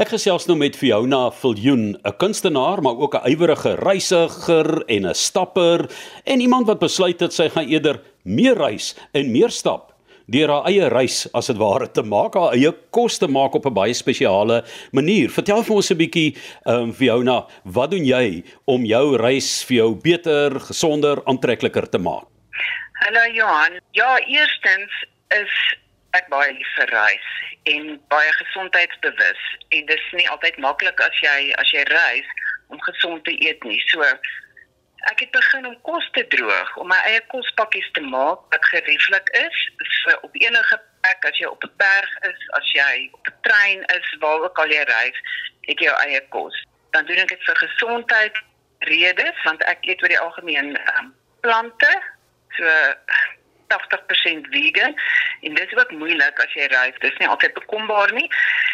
Ek gesels nou met Fiona Viljoen, 'n kunstenaar, maar ook 'n ywerige reisiger en 'n stapper en iemand wat besluit het sy gaan eerder meer reis en meer stap deur haar eie reis as dit ware te maak, haar eie kos te maak op 'n baie spesiale manier. Vertel vir ons 'n bietjie, ehm um, Fiona, wat doen jy om jou reis vir jou beter, gesonder, aantrekliker te maak? Hallo Johan. Ja, eerstens is ek baie lief vir reis en baie gesondheidsbewus en dis nie altyd maklik as jy as jy reis om gesond te eet nie. So ek het begin om kos te droog, om my eie kospakkies te maak wat gerieflik is. So op enige plek as jy op 'n berg is, as jy op 'n trein is, waar ook al jy reis, het jy jou eie kos. Dan doen ek dit vir gesondheid redes want ek eet oor die algemeen um, plante. So 80% vegan en dis ook moeilik as jy reis. Dis nie altyd bekombaar nie.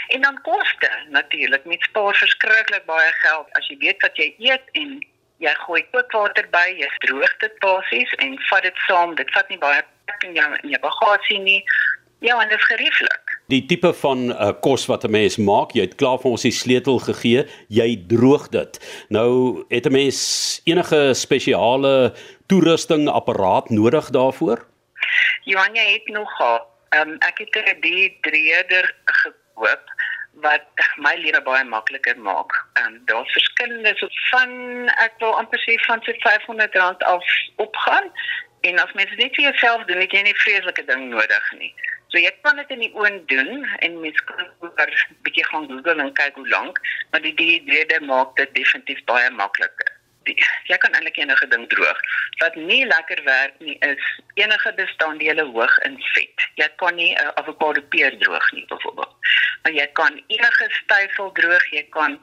En dan koste natuurlik. Met spaar verskriklik baie geld as jy weet wat jy eet en jy gooi kookwater by, jy droog dit basies en vat dit saam. Dit vat nie baie plek in jou in jou bagasie nie. Ja, en dit is gerieflik. Die tipe van uh, kos wat 'n mens maak, jy het klaar vir ons die sleutel gegee, jy droog dit. Nou het 'n mens enige spesiale toerusting apparaat nodig daarvoor? Johan, jy het nog gehad. Um, ek het 'n dehydreerder gekoop wat my lewe baie makliker maak. Ehm um, daar's verskillende so van ek wil amper sê van so R500 af opgaan en as mens dit net vir jouself doen, het jy nie vreeslike ding nodig nie. So jy kan dit in die oond doen en mens kan ook 'n bietjie gaan Google en kyk hoe lank, maar die dehydreerder maak dit definitief baie makliker jy kan eintlik enige ding droog. Wat nie lekker werk nie is enige bestanddele hoog in vet. Jy kan nie 'n uh, avokado peer droog nie byvoorbeeld. Maar jy kan enige styfel droog, jy kan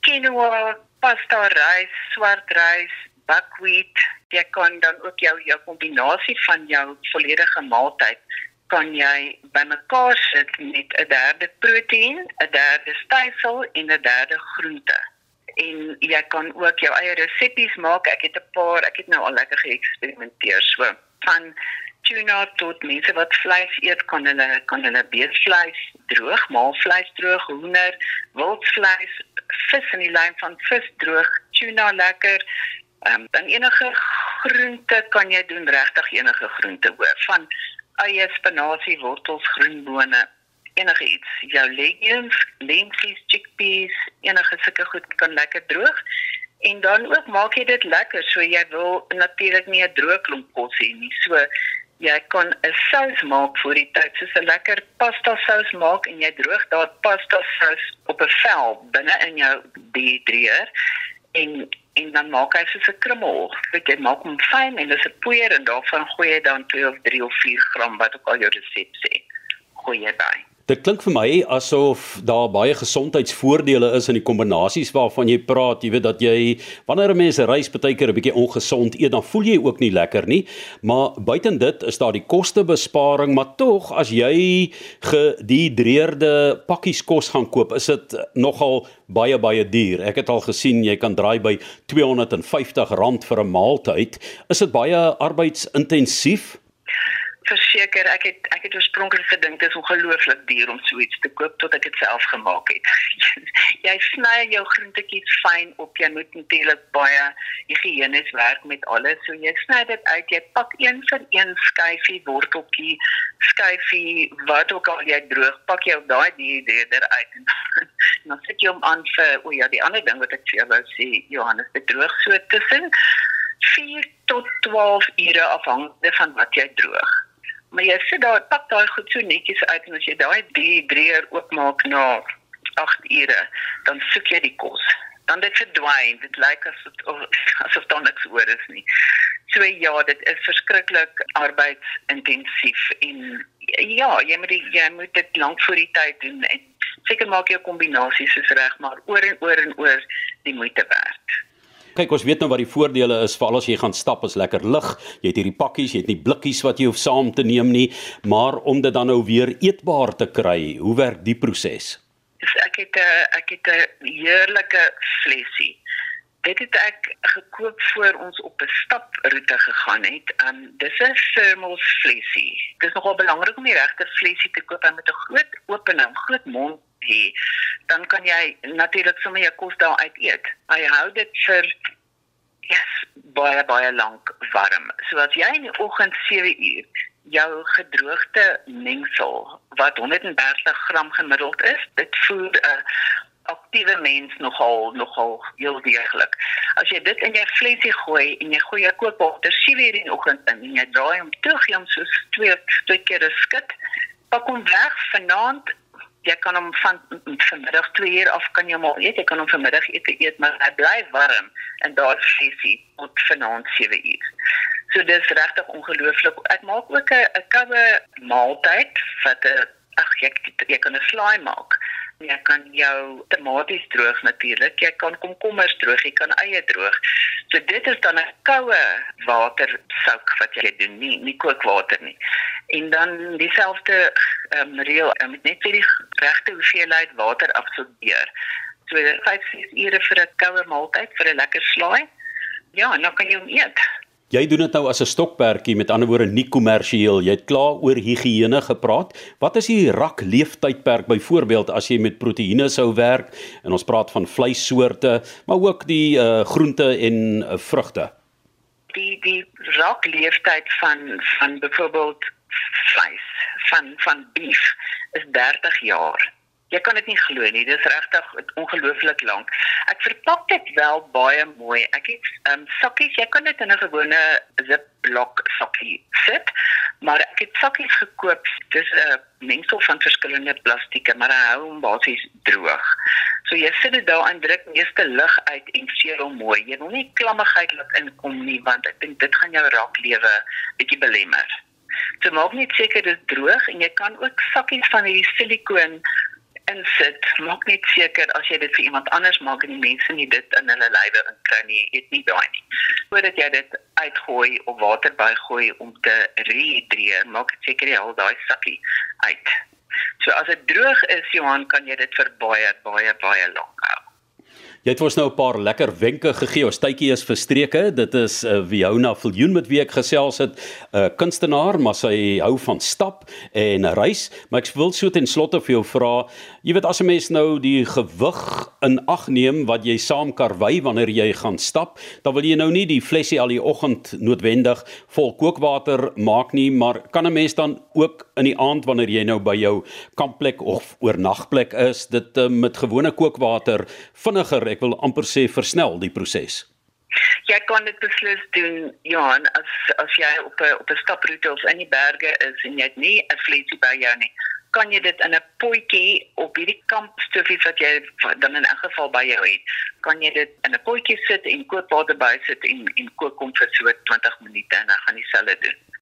quinoa, pasta, rys, swart rys, buckwheat, jy kan dan ook jou jou kombinasie van jou volledige maaltyd kan jy bymekaar sit met 'n derde proteïen, 'n derde styfel en 'n derde groente en jy kan ook jou eie resepte maak. Ek het 'n paar, ek het nou al lekker geëksperimenteer. So van tuna tot mense wat vleis eet, kan hulle kan hulle beesvleis droog, maalvleis droog, hoender, wildvleis, vis in die lyn van vis droog, tuna lekker. Ehm um, dan enige groente kan jy doen, regtig enige groente hoor, van eie spinasie, wortels, groenbone enige iets. Jou legumes, lentils, chickpeas, enige sulke goed kan lekker droog. En dan ook maak jy dit lekker. So jy wil natuurlik nie 'n droë klomp kos hê nie. So jy kan 'n sous maak vir die tyd, soos 'n lekker pasta sous maak en jy droog daai pasta sous op 'n vel binne in jou dehydreer en en dan maak hy soos 'n krummel. Dit jy maak hom fyn en dis 'n poeier en daarvan gooi jy dan 2 of 3 of 4 gram wat ook al jou resep sê. Gooi jy by. Dit klink vir my asof daar baie gesondheidsvoordele is in die kombinasies waarvan jy praat. Jy weet dat jy wanneer 'n mens reis baie keer 'n bietjie ongesond eet, dan voel jy ook nie lekker nie. Maar buiten dit is daar die kostebesparing, maar tog as jy gedihidreerde pakkies kos gaan koop, is dit nogal baie baie duur. Ek het al gesien jy kan draai by R250 vir 'n maaltyd. Is dit baie arbeidsintensief? Verseker ek het ek het oorspronklik gedink dit is ongelooflik duur om so iets te koop tot ek dit self gemaak het. jy sny jou groentetjies fyn op. Jy moet natuurlik baie higiënies werk met alles. So jy sny dit uit. Jy pak een vir een skyfie worteltjie, skyfie wat ook al jy droog, pak jy daai dierder uit en dan sit jy hom aan vir o ja, die ander ding wat ek vir jou wou sê, Johannes, dit droog so tussen 4 tot 12 ure afhangende van wat jy droog. Maar jy sit daar, pak daai goed so netjies uit en as jy daai dehydreer oopmaak na 8 ure, dan soek jy die kos. Dan dit verdwyn. Dit lyk asof asof daar niks oor is nie. So ja, dit is verskriklik arbeidsintensief en ja, jy moet die, jy moet dit lank voor die tyd doen en seker maak jy 'n kombinasie soos reg, maar oor en oor en oor die moeite werd. Kyk, ons weet nou wat die voordele is vir al as jy gaan stap, is lekker lig. Jy het hierdie pakkies, jy het nie blikkies wat jy hoef saam te neem nie, maar om dit dan nou weer eetbaar te kry, hoe werk die proses? Ek het 'n ek het 'n heerlike flesie. Dit het ek gekoop voor ons op 'n staproete gegaan het. Um dis 'n thermal flesie. Dit is nogal belangrik om die regte flesie te koop met 'n groot opening, groot mond hê, dan kan jy natuurlik sommer jou kos daar uit eet. Hy hou dit vir yes, baie baie lank warm. So as jy in die oggend 7 uur jou gedroogde mengsel wat 130 gram gemiddeld is, dit voer 'n aktiewe mens nogal nogal heel deeglik. As jy dit in jou flesie gooi en jy gooi jou kookwater 7 uur in die oggend in en jy draai hom terug jy hom so twee twee keer skud, pak hom weg vanaand jy kan hom van vanmiddag 2 uur af kan jy hom eet, jy kan hom vanmiddag eet, eet maar hy bly warm en daar flesie tot vanaand 7 uur. So dis regtig ongelooflik. Ek maak ook 'n koue maaltyd wat 'n ag jy jy kan 'n slaai maak. Jy kan jou tomaties droog natuurlik. Jy kan komkommers droog, jy kan eie droog. So dit is dan 'n koue watersouk wat jy doen, nie nie kookwater nie. En dan dieselfde ehm um, reël, jy moet net die regte hoeveelheid water absorbeer. So 5-6 ure vir 'n koue maaltyd vir 'n lekker slaai. Ja, dan kan jy hom eet. Jy doen dit nou as 'n stokperdjie met ander woorde nie kommersieel. Jy het klaar oor higiëne gepraat. Wat is die rak leeftydperk byvoorbeeld as jy met proteïene sou werk en ons praat van vleissoorte, maar ook die uh groente en uh, vrugte? Die die rak leeftyd van van byvoorbeeld vleis van van beef is 30 jaar. Jy kan dit nie glo nie. Dis regtig ongelooflik lank. Ek verpak dit wel baie mooi. Ek het um, sokkies. Jy kan dit in 'n gewone Ziploc sokkie sit, maar ek het sokkies gekoop. Dis 'n mengsel van verskillende plastieke, maar hy hou hom basies droog. So jy sit dit daar en druk meeste lug uit en seël hom mooi. Jy wil nie klammigheid laat inkom nie, want ek dink dit gaan jou raak lewe bietjie belemmer. So maak net seker dit droog en jy kan ook sakkies van hierdie silikoon insit, maak net seker as jy dit vir iemand anders maak en die mense nie dit in hulle lywe inkry nie, eet nie daai nie. Voordat jy dit uitgooi of water bygooi om te rehydreer, maak seker jy al daai sakkie uit. So as dit droog is, Johan, kan jy dit vir baie baie baie lank hou. Jy het ons nou 'n paar lekker wenke gegee. Ons tydjie is verstreke. Dit is uh, eh, Viona Viljoen met wie ek gesels het, 'n uh, kunstenaar, maar sy hou van stap en reis. Maar ek wil so ten slotte vir jou vra, jy weet as 'n mens nou die gewig in ag neem wat jy saam karwei wanneer jy gaan stap, dan wil jy nou nie die flesie al die oggend noodwendig vol kookwater maak nie, maar kan 'n mens dan ook in die aand wanneer jy nou by jou kampplek of oornagplek is, dit uh, met gewone kookwater vinniger ek wil amper sê versnel die proses. Jy kan dit beslis doen, Johan, as as jy op 'n op 'n staproete of in die berge is en jy het nie 'n flesie by jou nie, kan jy dit in 'n potjie op hierdie kampstofies wat jy dan in 'n geval by jou het, kan jy dit in 'n potjie sit en kookwater by sit en en kook hom vir so 20 minute en dan gaan dieselfde doen.